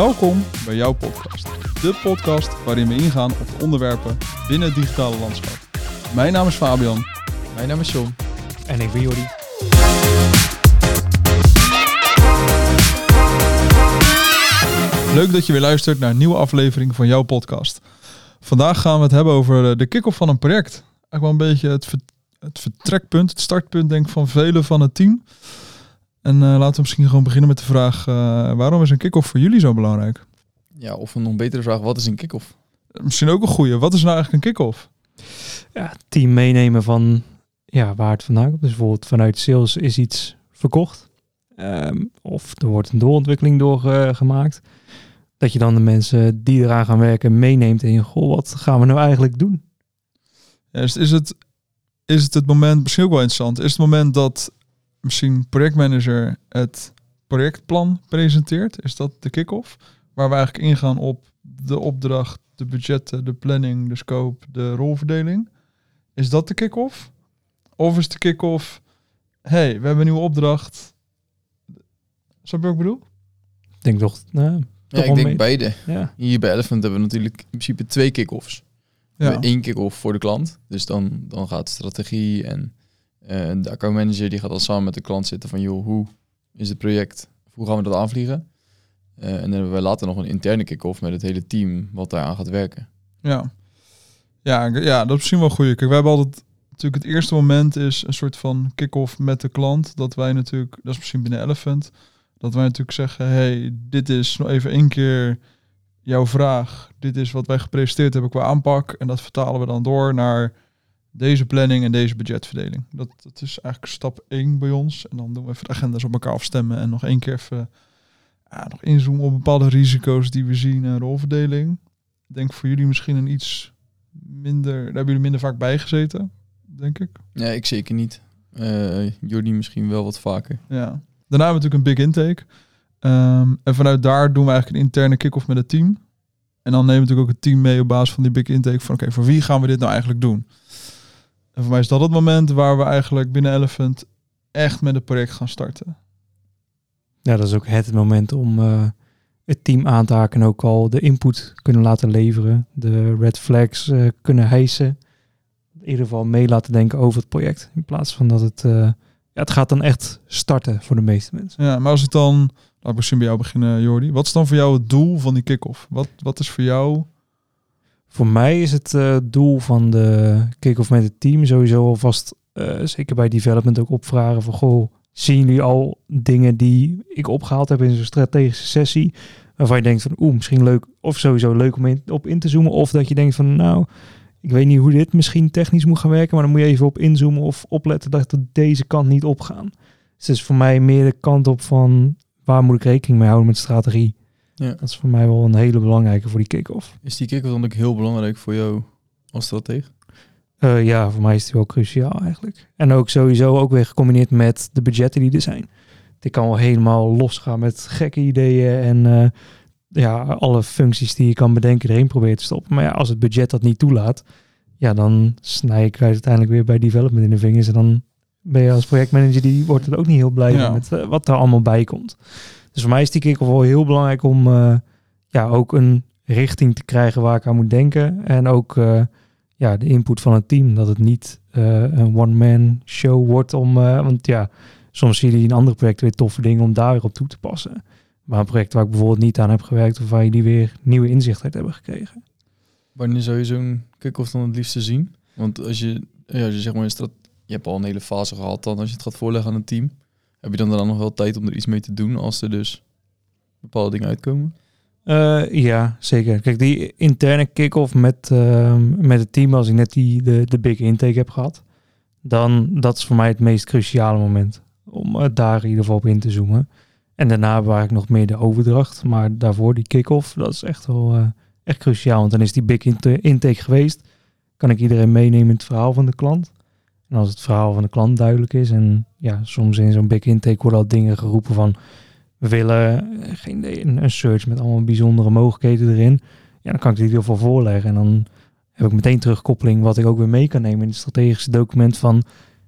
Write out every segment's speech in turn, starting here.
Welkom bij jouw podcast. De podcast waarin we ingaan op de onderwerpen binnen het digitale landschap. Mijn naam is Fabian. Mijn naam is John. En ik ben Jordi. Leuk dat je weer luistert naar een nieuwe aflevering van jouw podcast. Vandaag gaan we het hebben over eh, de kick-off van een project. Eigenlijk wel een beetje het, ver- het vertrekpunt, het startpunt denk ik van velen van het team. En eh, laten we misschien gewoon beginnen met de vraag, eh, waarom is een kick-off voor jullie zo belangrijk? Ja, of een nog betere vraag, wat is een kick-off? Misschien ook een goeie. Wat is nou eigenlijk een kick-off? Ja, team meenemen van ja, waar het vandaan komt. Dus bijvoorbeeld vanuit sales is iets verkocht. Ehm, of er wordt een doorontwikkeling doorgemaakt. dat je dan de mensen die eraan gaan werken meeneemt en je, goh, wat gaan we nou eigenlijk doen? Ja, is, is, het, is het het moment, misschien ook wel interessant, is het moment dat misschien projectmanager het projectplan presenteert? Is dat de kick-off? Waar we eigenlijk ingaan op de opdracht, de budgetten, de planning, de scope, de rolverdeling. Is dat de kick-off? Of is de kick-off, hey, we hebben een nieuwe opdracht. Snap je wat ik bedoel? Ik denk toch, nou, Ja, ik denk mee- beide. ja. Hier bij Elephant hebben we natuurlijk in principe twee kick-offs. Ja. kick-off voor de klant. Dus dan, dan gaat strategie en eh, de accountmanager die gaat dan samen met de klant zitten van joh, hoe is het project? Hoe gaan we dat aanvliegen? Eh, en dan hebben we later nog een interne kick-off met het hele team wat daaraan gaat werken. Ja. Ja, ja, dat is misschien wel goed. Kijk, we hebben altijd natuurlijk het eerste moment is een soort van kick-off met de klant. Dat wij natuurlijk, dat is misschien binnen Elephant, dat wij natuurlijk zeggen, hey, dit is nog even één keer jouw vraag. Dit is wat wij gepresenteerd hebben qua aanpak. En dat vertalen we dan door naar deze planning en deze budgetverdeling. Dat, dat is eigenlijk stap één bij ons. En dan doen we even de agendas op elkaar afstemmen en nog één keer even ja, nog inzoomen op bepaalde risico's die we zien en rolverdeling. Ik denk voor jullie misschien een iets minder, daar hebben jullie minder vaak bij gezeten, denk ik. Nee, ik zeker niet. Eh Jordi misschien wel wat vaker. Ja. Daarna hebben we natuurlijk een big intake. Ehm, en vanuit daar doen we eigenlijk een interne kick-off met het team. En dan nemen we natuurlijk ook het team mee op basis van die big intake van oké, voor wie gaan we dit nou eigenlijk doen? En voor mij is dat het moment waar we eigenlijk binnen Elephant echt met het project gaan starten. ja, dat is ook het moment om eh, het team aan te haken en ook al de input kunnen laten leveren. De red flags eh, kunnen hijsen. In ieder geval mee laten denken over het project. In plaats van dat het... eh, ja, het gaat dan echt starten voor de meeste mensen. Ja, maar als ik dan, laat ik misschien bij jou beginnen, Jordi. Wat is dan voor jou het doel van die kick-off? Wat, wat is voor jou? Voor mij is het eh, doel van de kick-off met het team sowieso alvast, eh, zeker bij development, ook opvragen van, goh, zien jullie al dingen die ik opgehaald heb in zo'n strategische sessie, waarvan je denkt van, oeh, misschien leuk, of sowieso leuk om op in te zoomen, of dat je denkt van, nou, ik weet niet hoe dit misschien technisch moet gaan werken, maar dan moet je even op inzoomen of opletten dat het deze kant niet opgaan. Dus het is voor mij meer de kant op van, waar moet ik rekening mee houden met strategie? Ja. Dat is voor mij wel een hele belangrijke voor die kick-off. Is die kick-off dan ook heel belangrijk voor jou als strateeg? Eh, ja, voor mij is die wel cruciaal eigenlijk. En ook sowieso ook weer gecombineerd met de budgetten die er zijn. Ik kan wel helemaal losgaan met gekke ideeën en eh, ja, alle functies die je kan bedenken erin proberen te stoppen. Maar ja, als het budget dat niet toelaat, ja, dan snij ik uiteindelijk weer bij development in de vingers. En dan ben je als projectmanager, die wordt er ook niet heel blij Ja. met eh, wat er allemaal bij komt. Dus voor mij is die kick-off wel heel belangrijk om eh, ja, ook een richting te krijgen waar ik aan moet denken. En ook eh, ja, de input van het team. Dat het niet eh, een one-man show wordt om... want ja, soms zie je in andere projecten weer toffe dingen om daar weer op toe te passen. Maar een project waar ik bijvoorbeeld niet aan heb gewerkt... of waar jullie weer nieuwe inzicht uit hebben gekregen. Wanneer zou je zo'n kick-off dan het liefste zien? Want als je, ja, als je zeg maar strat je hebt al een hele fase gehad dan als je het gaat voorleggen aan een team. Heb je dan daarna nog wel tijd om er iets mee te doen als er dus bepaalde dingen uitkomen? Eh, ja, zeker. Kijk, die interne kick-off met, ehm, met het team... als ik net die, de, de big intake heb gehad... dan dat is voor mij het meest cruciale moment. Om eh, daar in ieder geval op in te zoomen. En daarna bewaar ik nog meer de overdracht. Maar daarvoor die kick-off, dat is echt wel eh, echt cruciaal. Want dan is die big int- intake geweest. Kan ik iedereen meenemen in het verhaal van de klant. En als het verhaal van de klant duidelijk is... en ja, soms in zo'n big intake worden al dingen geroepen van... we willen geen een, search met allemaal bijzondere mogelijkheden erin. Ja, dan kan ik die in ieder geval voorleggen. En dan heb ik meteen terugkoppeling wat ik ook weer mee kan nemen in het strategische document van...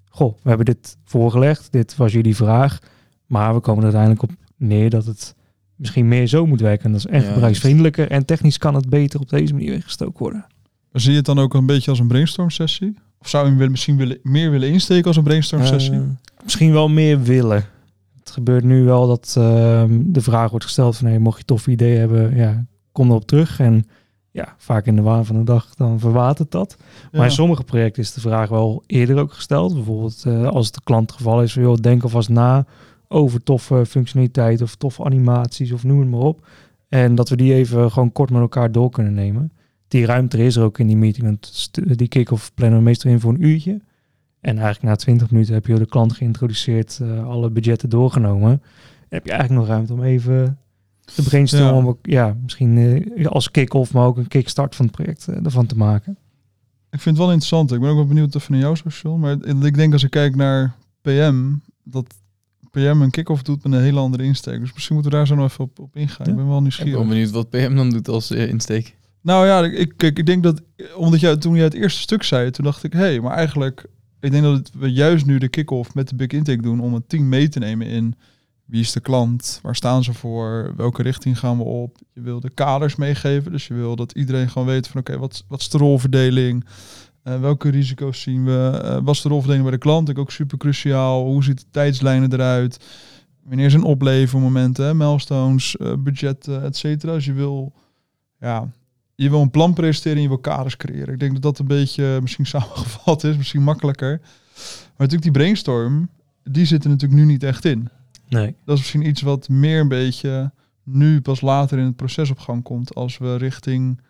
Goh, we hebben dit voorgelegd, dit was jullie vraag. Maar we komen er uiteindelijk op neer dat het misschien meer zo moet werken. En dat is echt Ja, gebruiksvriendelijker en technisch kan het beter op deze manier ingestoken worden. Zie je het dan ook een beetje als een brainstorm sessie? Of zou je hem misschien willen, meer willen insteken als een brainstorm sessie? Eh, misschien wel meer willen. Het gebeurt nu wel dat ehm, de vraag wordt gesteld van hey, mocht je toffe ideeën hebben, ja, kom erop terug. En ja, vaak in de waan van de dag dan verwatert dat. Maar Ja. in sommige projecten is de vraag wel eerder ook gesteld. Bijvoorbeeld eh, als het de klant het geval is van joh, denk alvast na over toffe functionaliteit of toffe animaties of noem het maar op. En dat we die even gewoon kort met elkaar door kunnen nemen. Die ruimte is er ook in die meeting. Want die kick-off plannen we meestal in voor een uurtje. En eigenlijk na 20 minuten heb je de klant geïntroduceerd, eh, alle budgetten doorgenomen. En heb je eigenlijk nog ruimte om even te brainstormen. Ja. Om ook, ja, misschien eh, als kick-off, maar ook een kickstart van het project eh, ervan te maken. Ik vind het wel interessant. Ik ben ook wel benieuwd of van jou zo, Sean. Maar ik denk als ik kijk naar PM, dat PM een kick-off doet met een hele andere insteek. Dus misschien moeten we daar zo nog even op, op ingaan. Ja. Ik ben wel Ik ben nieuwsgierig. wel benieuwd wat PM dan doet als eh, insteek. Nou ja, ik, ik denk dat, omdat jij, toen jij het eerste stuk zei, toen dacht ik, hé, hey, maar eigenlijk, ik denk dat we juist nu de kick-off met de big intake doen om het team mee te nemen in wie is de klant, waar staan ze voor, welke richting gaan we op. Je wil de kaders meegeven, dus je wil dat iedereen gewoon weet van, oké, wat, wat is de rolverdeling, Eh, welke risico's zien we, Eh, wat is de rolverdeling bij de klant, ik ook super cruciaal, hoe ziet de tijdslijnen eruit, wanneer zijn oplevermomenten, milestones, eh, budgetten, et cetera. Dus je wil, ja, je wil een plan presenteren en je wil kaders creëren. Ik denk dat dat een beetje misschien samengevat is, misschien makkelijker. Maar natuurlijk die brainstorm, die zit er natuurlijk nu niet echt in. Nee. Dat is misschien iets wat meer een beetje nu pas later in het proces op gang komt als we richting,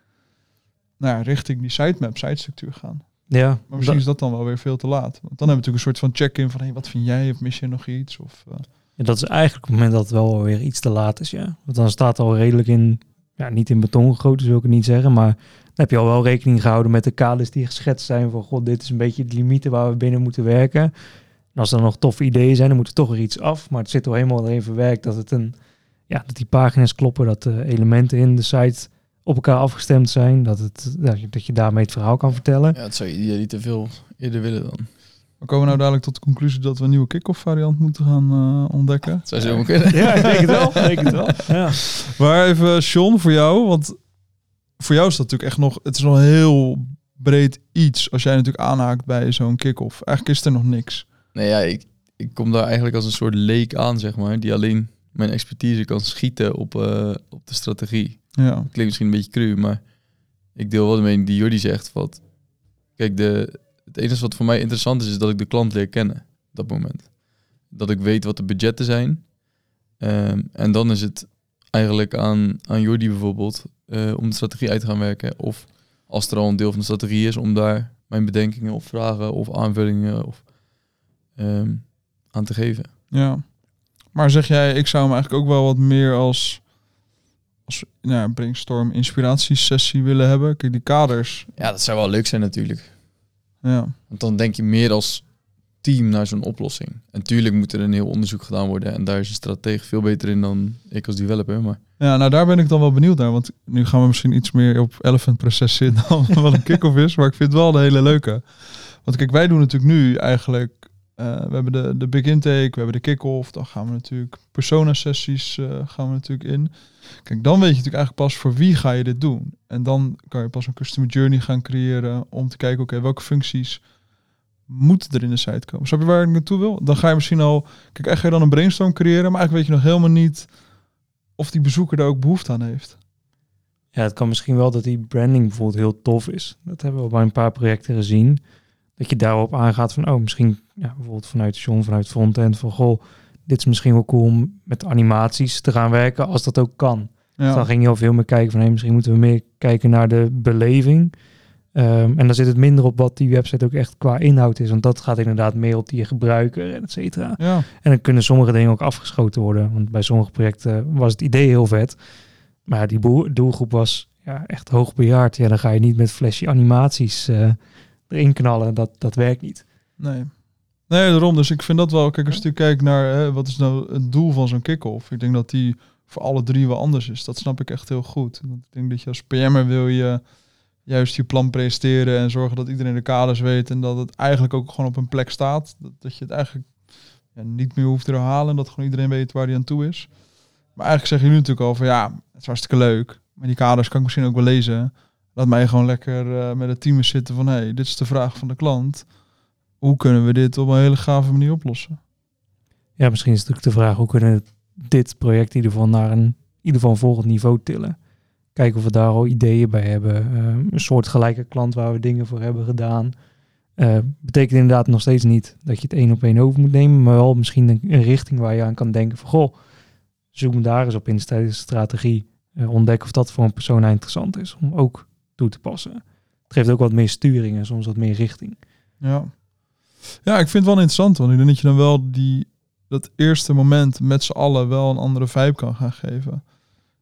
nou ja, richting die sitemap, sitestructuur gaan. Ja, Maar misschien is dat dan wel weer veel te laat. Want dan hebben we natuurlijk een soort van check-in van, hey, wat vind jij? Of mis je nog iets? Of, eh, Ja, dat is eigenlijk het moment dat het wel weer iets te laat is, ja. Want dan staat al redelijk in, ja, niet in beton gegoten, zou ik het niet zeggen, maar dan heb je al wel rekening gehouden met de kaders die geschetst zijn van, god, dit is een beetje de limieten waar we binnen moeten werken. En als er nog toffe ideeën zijn, dan moet er toch weer iets af, maar het zit al helemaal erin verwerkt dat het een, ja, dat die pagina's kloppen, dat de elementen in de site op elkaar afgestemd zijn, dat, het, ja, dat je daarmee het verhaal kan vertellen. Ja, dat zou je niet te veel eerder willen dan. We komen nou dadelijk tot de conclusie dat we een nieuwe kick-off variant moeten gaan eh, ontdekken. Dat zou zo kunnen. Ja, ik denk het wel. Ik denk het wel. Ja. Maar even, Sean, voor jou, want voor jou is dat natuurlijk echt nog, het is nog een heel breed iets als jij natuurlijk aanhaakt bij zo'n kick-off. Eigenlijk is er nog niks. Nee, ja, ik, ik kom daar eigenlijk als een soort leek aan, zeg maar, die alleen mijn expertise kan schieten op, eh, op de strategie. Ja, Klinkt misschien een beetje cru, maar ik deel wel de mening die Jordi zegt. Wat, kijk, de, het enige wat voor mij interessant is, is dat ik de klant leer kennen op dat moment. Dat ik weet wat de budgetten zijn. Ehm, en dan is het eigenlijk aan, aan Jordi bijvoorbeeld eh, om de strategie uit te gaan werken. Of als er al een deel van de strategie is, om daar mijn bedenkingen of vragen of aanvullingen of, ehm, aan te geven. ja. Maar zeg jij, ik zou hem eigenlijk ook wel wat meer als, als nou, ja, brainstorm inspiratiesessie willen hebben. Kijk, die kaders. Ja, dat zou wel leuk zijn natuurlijk. Ja, Want dan denk je meer als team naar zo'n oplossing. En tuurlijk moet er een heel onderzoek gedaan worden. En daar is een stratege veel beter in dan ik als developer. Maar Ja, nou daar ben ik dan wel benieuwd naar. Want nu gaan we misschien iets meer op elephant proces in dan wat een kick-off is. Maar ik vind het wel een hele leuke. Want kijk, wij doen natuurlijk nu eigenlijk... eh, we hebben de, de big intake, we hebben de kick-off. Dan gaan we natuurlijk persona sessies eh, gaan we natuurlijk in. Kijk, dan weet je natuurlijk eigenlijk pas voor wie ga je dit doen. En dan kan je pas een customer journey gaan creëren om te kijken, oké, welke functies moeten er in de site komen. Snap je waar ik naartoe wil? Dan ga je misschien al, kijk, echt ga je dan een brainstorm creëren, maar eigenlijk weet je nog helemaal niet of die bezoeker daar ook behoefte aan heeft. Ja, het kan misschien wel dat die branding bijvoorbeeld heel tof is. Dat hebben we bij een paar projecten gezien. Dat je daarop aangaat van, oh, misschien ja, bijvoorbeeld vanuit John, vanuit frontend, van goh, dit is misschien wel cool om met animaties te gaan werken als dat ook kan. Dus dan ging je al veel meer kijken van, hey, misschien moeten we meer kijken naar de beleving. Ehm, en dan zit het minder op wat die website ook echt qua inhoud is. Want dat gaat inderdaad meer op die gebruiker en et cetera. ja, En dan kunnen sommige dingen ook afgeschoten worden. Want bij sommige projecten was het idee heel vet. Maar die doelgroep was ja, echt hoogbejaard. Ja, dan ga je niet met flashy animaties eh, erin knallen. Dat, dat werkt niet. nee. Nee, daarom. Dus ik vind dat wel, kijk, als je kijkt naar hè, wat is nou het doel van zo'n kick-off. Ik denk dat die voor alle drie wel anders is. Dat snap ik echt heel goed. Want Ik denk dat je als PM'er wil je juist je plan presenteren en zorgen dat iedereen de kaders weet en dat het eigenlijk ook gewoon op een plek staat. Dat, dat je het eigenlijk ja, niet meer hoeft te herhalen. Dat gewoon iedereen weet waar hij aan toe is. Maar eigenlijk zeggen jullie natuurlijk al van ja, het is hartstikke leuk. Maar die kaders kan ik misschien ook wel lezen. Laat mij gewoon lekker eh, met het team zitten van hé, hey, dit is de vraag van de klant. Hoe kunnen we dit op een hele gave manier oplossen? Ja, misschien is het natuurlijk de vraag hoe kunnen we dit project in ieder geval naar een, in ieder geval een volgend niveau tillen. Kijken of we daar al ideeën bij hebben. Eh, een soort gelijke klant waar we dingen voor hebben gedaan. Eh, betekent inderdaad nog steeds niet dat je het één op één over moet nemen, maar wel misschien een, een richting waar je aan kan denken van goh, zoom daar eens op in tijdens de strategie. Uh, ontdekken of dat voor een persoon interessant is om ook toe te passen. Het geeft ook wat meer sturing en soms wat meer richting. Ja, ja ik vind het wel interessant, want ik denk dat je dan wel die, dat eerste moment met z'n allen wel een andere vibe kan gaan geven.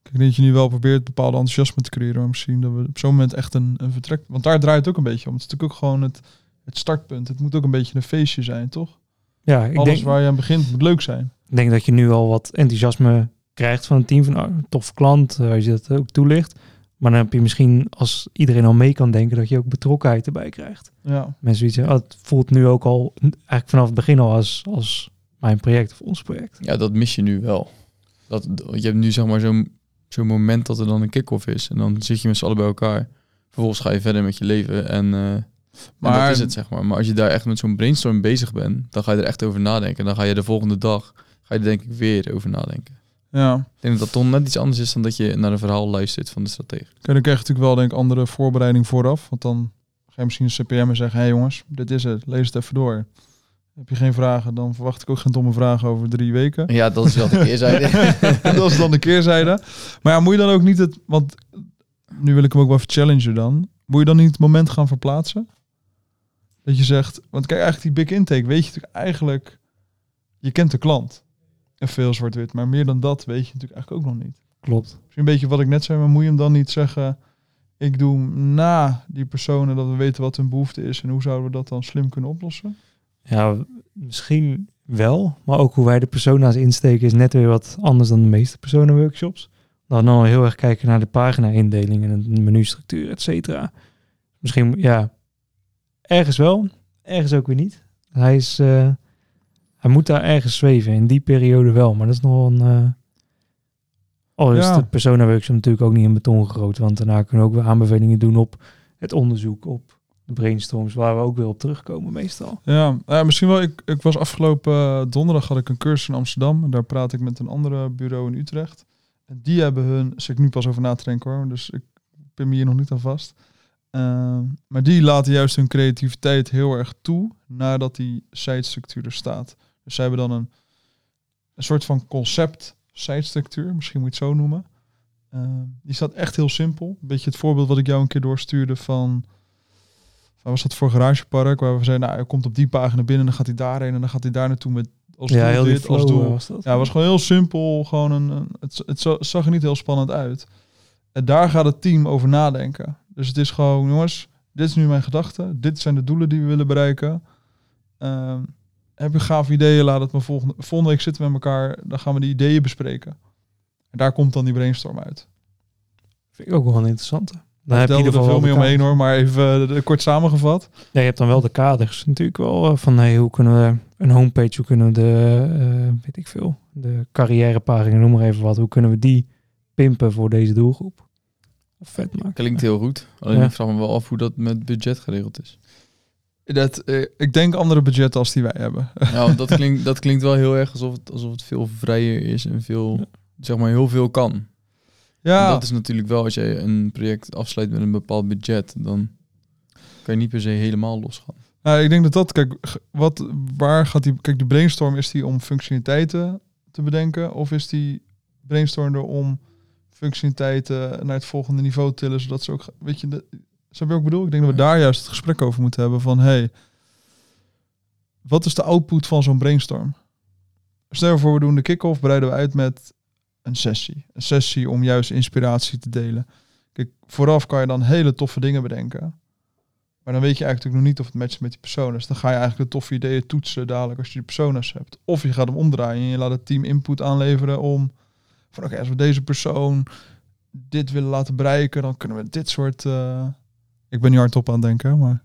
Ik denk dat je nu wel probeert bepaalde enthousiasme te creëren, maar misschien dat we op zo'n moment echt een, een vertrek... Want daar draait het ook een beetje om. Het is natuurlijk ook gewoon het, het startpunt. Het moet ook een beetje een feestje zijn, toch? Ja, ik Alles denk, waar je aan begint moet leuk zijn. ik denk dat je nu al wat enthousiasme krijgt van het team. Van oh, tof klant, eh, als je dat ook toelicht. Maar dan heb je misschien, als iedereen al mee kan denken, dat je ook betrokkenheid erbij krijgt. Ja, Mensen die zeggen, oh, het voelt nu ook al, eigenlijk vanaf het begin al als, als mijn project of ons project. Ja, dat mis je nu wel. Dat, je hebt nu zeg maar zo'n zo'n moment dat er dan een kick-off is. En dan zit je met z'n allen bij elkaar. Vervolgens ga je verder met je leven. En, eh, en Maar- dat is het, zeg maar. Maar als je daar echt met zo'n brainstorm bezig bent, dan ga je er echt over nadenken. En dan ga je de volgende dag, ga je er denk ik weer over nadenken. Ja. Ik denk dat dat toch net iets anders is dan dat je naar een verhaal luistert van de stratege. Dan krijg je natuurlijk wel denk ik andere voorbereiding vooraf. Want dan ga je misschien een CPM en zeggen, hé hey jongens, dit is het, lees het even door. Heb je geen vragen, dan verwacht ik ook geen domme vragen over drie weken. Ja, dat is wel de keerzijde. dat is dan de keerzijde. Maar ja, moet je dan ook niet het, want nu wil ik hem ook wel even challengen dan. Moet je dan niet het moment gaan verplaatsen? Dat je zegt, want kijk, eigenlijk die big intake, weet je natuurlijk eigenlijk, je kent de klant. En veel zwart-wit, maar meer dan dat weet je natuurlijk eigenlijk ook nog niet. Klopt. Misschien een beetje wat ik net zei, maar moet je hem dan niet zeggen, ik doe na die personen, dat we weten wat hun behoefte is en hoe zouden we dat dan slim kunnen oplossen? Ja, misschien wel. Maar ook hoe wij de persona's insteken is net weer wat anders dan de meeste persona workshops. Dan dan heel erg kijken naar de pagina-indeling en de menustructuur, et cetera. Misschien, ja, ergens wel, ergens ook weer niet. Hij is, eh, hij moet daar ergens zweven, in die periode wel. Maar dat is nog een... eh al is Ja. de persona workshop natuurlijk ook niet in beton gegoten. Want daarna kunnen we ook weer aanbevelingen doen op het onderzoek, op de brainstorms, waar we ook weer op terugkomen meestal. Ja, ja, misschien wel. Ik, ik was afgelopen eh, donderdag had ik een cursus in Amsterdam. En daar praat ik met een andere bureau in Utrecht. En die hebben hun, zit ik nu pas over na te denken hoor. Dus ik pin me hier nog niet aan vast. Ehm, maar die laten juist hun creativiteit heel erg toe nadat die sitestructuur er staat. Dus zij hebben dan een, een soort van concept sitestructuur, misschien moet je het zo noemen. Ehm, die staat echt heel simpel. Een beetje het voorbeeld wat ik jou een keer doorstuurde van Waar was dat voor garagepark? Waar we zeiden, nou, hij komt op die pagina binnen, dan gaat hij daarheen en dan gaat hij daar naartoe met als ja, heel dit, als doel. was dat. Ja, het was gewoon heel simpel. Gewoon een, een- het, het za- zag er niet heel spannend uit. En daar gaat het team over nadenken. Dus het is gewoon, jongens, dit is nu mijn gedachte. Dit zijn de doelen die we willen bereiken. Ehm, heb je gaaf ideeën? Laat het maar volgende, volgende week zitten we met elkaar. Dan gaan we die ideeën bespreken. En daar komt dan die brainstorm uit. Vind ik ook wel een interessante. Daar Dan heb je in vertelde ieder er geval veel wel meer omheen hoor. Maar even eh, kort samengevat. Ja, je hebt dan wel de kaders natuurlijk wel eh, van hey, hoe kunnen we een homepage, hoe kunnen we de, eh, weet ik veel, de carrièrepagina, noem maar even wat, hoe kunnen we die pimpen voor deze doelgroep? Of vet maken. Klinkt heel goed. Alleen Ja. ik vraag me wel af hoe dat met budget geregeld is. Dat, eh, ik denk andere budgetten als die wij hebben. Want dat klinkt, dat klinkt wel heel erg alsof het, alsof het veel vrijer is en veel, Ja. zeg maar, heel veel kan. En Ja, dat is natuurlijk wel, als je een project afsluit met een bepaald budget, dan kan je niet per se helemaal losgaan. Nou, ik denk dat dat, kijk, wat, waar gaat die, kijk, de brainstorm is die om functionaliteiten te bedenken, of is die brainstorm er om functionaliteiten naar het volgende niveau te tillen, zodat ze ook, weet je, de, snap je wat ik bedoel? Ik denk dat we daar juist het gesprek over moeten hebben van, hey, wat is de output van zo'n brainstorm? Stel je voor, we doen de kick-off, breiden we uit met een sessie. Een sessie om juist inspiratie te delen. Kijk, vooraf kan je dan hele toffe dingen bedenken. Maar dan weet je eigenlijk nog niet of het matcht met die personas. Dan ga je eigenlijk de toffe ideeën toetsen dadelijk als je die personas hebt. Of je gaat hem omdraaien en je laat het team input aanleveren om van oké, als we deze persoon dit willen laten bereiken, dan kunnen we dit soort. eh, Ik ben niet hardop aan het denken, maar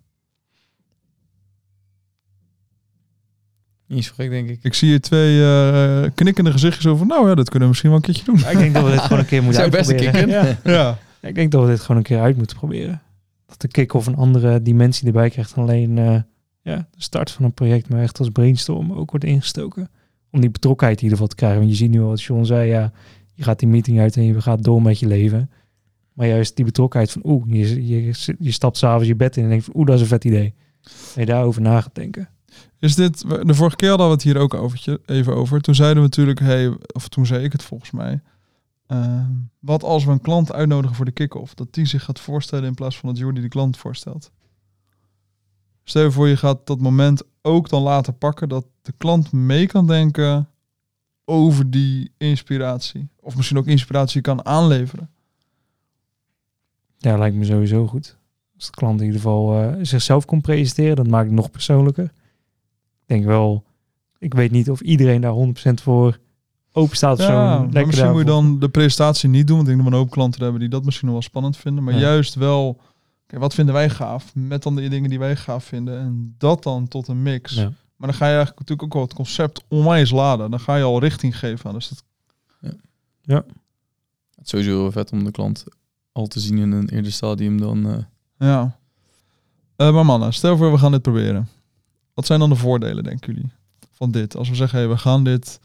Niet gek, denk ik. Ik zie hier twee eh, knikkende gezichtjes over. Nou ja, dat kunnen we misschien wel een keertje doen. Ja, ik denk dat we dit gewoon een keer moeten Zou best een uitproberen. kicken. Ja. ja. Ja, Ik denk dat we dit gewoon een keer uit moeten proberen. Dat de kick-off een andere dimensie erbij krijgt dan alleen eh, ja, de start van een project, maar echt als brainstorm ook wordt ingestoken. Om die betrokkenheid in ieder geval te krijgen. Want je ziet nu al, wat John zei, ja, je gaat die meeting uit en je gaat door met je leven. Maar juist die betrokkenheid van, oeh, je, je, je stapt s'avonds je bed in en denkt van, oeh, dat is een vet idee. En je daarover na gaat denken. Is dit, de vorige keer hadden we het hier ook over, even over. Toen zeiden we natuurlijk, hey, of toen zei ik het volgens mij. eh, wat als we een klant uitnodigen voor de kick-off? Dat die zich gaat voorstellen in plaats van dat Jordi de klant voorstelt. Stel je voor, je gaat dat moment ook dan laten pakken dat de klant mee kan denken over die inspiratie. Of misschien ook inspiratie kan aanleveren. Ja, lijkt me sowieso goed. Als de klant in ieder geval eh, zichzelf kon presenteren, dat maakt het nog persoonlijker. Ik denk wel, ik weet niet of iedereen daar 100% voor open staat. of. Ja, misschien moet je dan de presentatie niet doen. Want ik denk dat we een hoop klanten hebben die dat misschien nog wel spannend vinden. Maar Ja. juist wel, kijk, wat vinden wij gaaf? Met dan de dingen die wij gaaf vinden. En dat dan tot een mix. Ja. Maar dan ga je eigenlijk natuurlijk ook wel het concept onwijs laden. Dan ga je al richting geven aan. Dus dat, Het is sowieso vet om de klant al te zien in een eerder stadium dan... eh, ja. Eh, maar mannen, stel voor we gaan dit proberen. Wat zijn dan de voordelen, denken jullie, van dit? Als we zeggen, hey, we gaan dit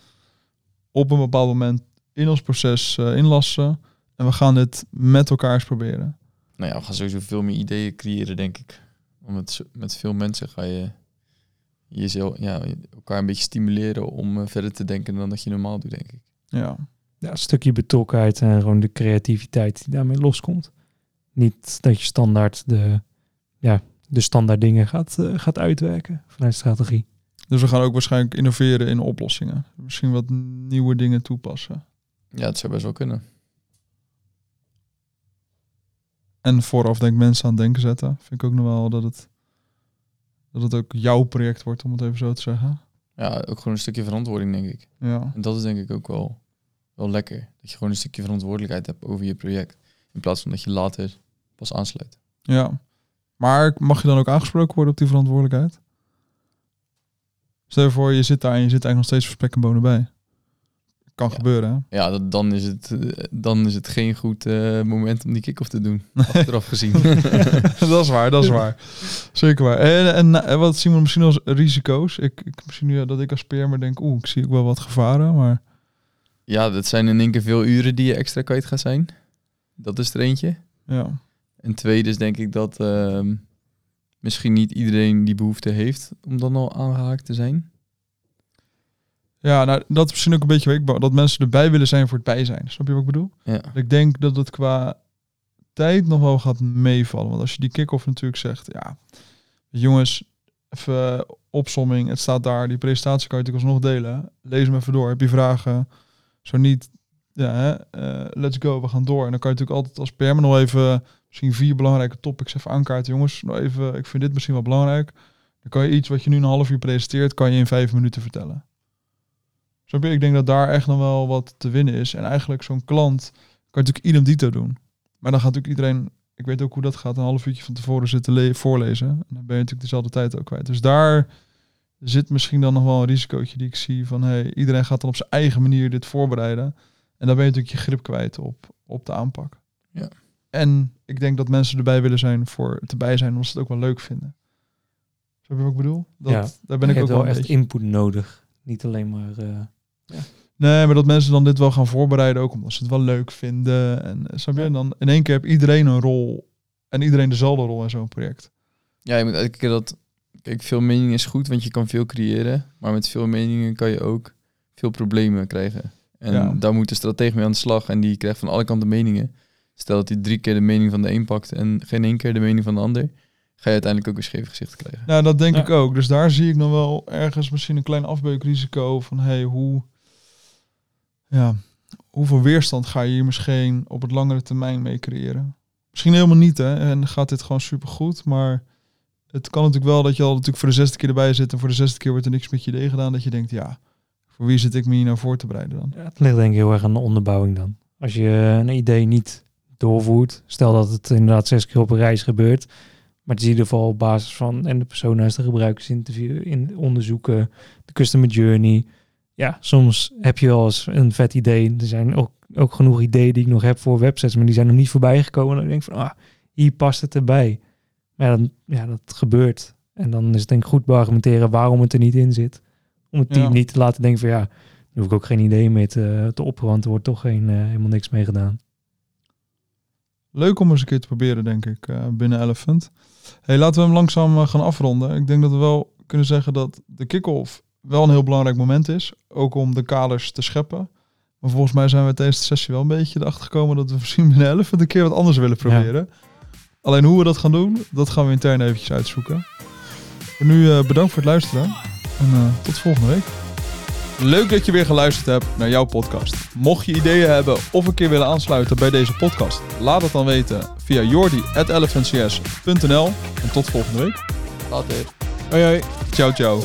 op een bepaald moment in ons proces eh, inlassen. En we gaan dit met elkaar eens proberen. nou ja, we gaan sowieso veel meer ideeën creëren, denk ik. Want met, met veel mensen ga je jezelf, ja, elkaar een beetje stimuleren om verder te denken dan dat je normaal doet, denk ik. Ja. Ja, een stukje betrokkenheid en gewoon de creativiteit die daarmee loskomt. Niet dat je standaard de, ja, de standaard dingen gaat, eh, gaat uitwerken vanuit strategie. Dus we gaan ook waarschijnlijk innoveren in oplossingen. Misschien wat nieuwe dingen toepassen. Ja, het zou best wel kunnen. En vooraf denk ik mensen aan het denken zetten. Vind ik ook nog wel dat het, dat het ook jouw project wordt, om het even zo te zeggen. Ja, ook gewoon een stukje verantwoording, denk ik. Ja. En dat is denk ik ook wel, wel lekker. Dat je gewoon een stukje verantwoordelijkheid hebt over je project. In plaats van dat je later pas aansluit. ja. Maar mag je dan ook aangesproken worden op die verantwoordelijkheid? Stel je voor, je zit daar en je zit eigenlijk nog steeds voor spek en bonen bij. Kan Ja. gebeuren, hè? Ja, dat, dan, is het, eh, dan is het geen goed eh, moment om die kick-off te doen. Achteraf gezien. dat is waar, dat is waar. Zeker waar. En, en, en wat zien we misschien als risico's? Ik, ik misschien nu dat ik als PM'er denk, oeh, ik zie ook wel wat gevaren, maar ja, dat zijn in één keer veel uren die je extra kwijt gaat zijn. Dat is er eentje. ja. En tweede is denk ik dat ehm, misschien niet iedereen die behoefte heeft om dan al aangehaakt te zijn. Ja, nou, dat is misschien ook een beetje bang- dat mensen erbij willen zijn voor het bijzijn. Snap je wat ik bedoel? Ja. Ik denk dat het qua tijd nog wel gaat meevallen. Want als je die kick-off natuurlijk zegt, ja, jongens, even opsomming, het staat daar, die presentatie kan je natuurlijk alsnog delen. Lees hem even door. Heb je vragen? Zo niet, ja, eh, let's go, we gaan door. En dan kan je natuurlijk altijd als PM nog even misschien vier belangrijke topics even aankaarten. Jongens, nou even, ik vind dit misschien wel belangrijk. Dan kan je iets wat je nu een half uur presenteert, kan je in vijf minuten vertellen. Je? Ik denk dat daar echt nog wel wat te winnen is. En eigenlijk zo'n klant kan natuurlijk idem dito doen. Maar dan gaat natuurlijk iedereen, ik weet ook hoe dat gaat, een half uurtje van tevoren zitten le- voorlezen. En dan ben je natuurlijk dezelfde tijd ook kwijt. Dus daar zit misschien dan nog wel een risicootje die ik zie van hey, iedereen gaat dan op zijn eigen manier dit voorbereiden. En dan ben je natuurlijk je grip kwijt op, op de aanpak. Ja. En ik denk dat mensen erbij willen zijn voor het erbij zijn, omdat ze het ook wel leuk vinden. Snap je wat ik bedoel? Dat, Ja. Daar ben ik je ook hebt wel wel echt beetje- input nodig. Niet alleen maar... eh, Nee, maar dat mensen dan dit wel gaan voorbereiden, ook omdat ze het wel leuk vinden. En eh, snap je? En dan in één keer heb iedereen een rol. En iedereen dezelfde rol in zo'n project. Ja, je moet elke keer dat... Kijk, veel meningen is goed, want je kan veel creëren. Maar met veel meningen kan je ook veel problemen krijgen. En Ja. daar moet de stratege mee aan de slag. En die krijgt van alle kanten meningen. Stel dat hij drie keer de mening van de een pakt en geen één keer de mening van de ander. Ga je uiteindelijk ook een scheef gezicht krijgen. Nou, dat denk Ja. ik ook. Dus daar zie ik nog wel ergens misschien een klein afbeukrisico van hey, hoe, ja, hoeveel weerstand ga je hier misschien op het langere termijn mee creëren? Misschien helemaal niet, hè? En gaat dit gewoon supergoed, maar het kan natuurlijk wel dat je al natuurlijk voor de zesde keer erbij zit en voor de zesde keer wordt er niks met je idee gedaan, dat je denkt, ja, voor wie zit ik me hier nou voor te bereiden dan? Het ligt denk ik heel erg aan de onderbouwing dan. Als je een idee niet doorvoert, stel dat het inderdaad zes keer op een reis gebeurt, Maar het is in ieder geval op basis van en de persona's, de gebruikers interviewen, in onderzoeken, de customer journey. Ja, soms heb je wel eens een vet idee. Er zijn ook, ook genoeg ideeën die ik nog heb voor websites, maar die zijn nog niet voorbij gekomen. En dan denk van, ah, hier past het erbij. Maar ja, dan, ja, dat gebeurt. En dan is het denk ik goed beargumenteren waarom het er niet in zit. Om het team Ja. niet te laten denken van ja, daar hoef ik ook geen idee mee te, te opperen, want er wordt toch geen, eh, helemaal niks mee gedaan. Leuk om eens een keer te proberen, denk ik, eh, binnen Elephant. Hey, laten we hem langzaam eh, gaan afronden. Ik denk dat we wel kunnen zeggen dat de kick-off wel een heel belangrijk moment is. Ook om de kaders te scheppen. Maar volgens mij zijn we tijdens de sessie wel een beetje erachter gekomen dat we misschien binnen Elephant een keer wat anders willen proberen. Alleen hoe we dat gaan doen, dat gaan we intern eventjes uitzoeken. Voor nu eh, bedankt voor het luisteren. En eh, tot volgende week. Leuk dat je weer geluisterd hebt naar jouw podcast. Mocht je ideeën hebben of een keer willen aansluiten bij deze podcast, laat het dan weten via jordi.elephantcs.nl. En tot volgende week. Later. Hoi hoi. Ciao ciao.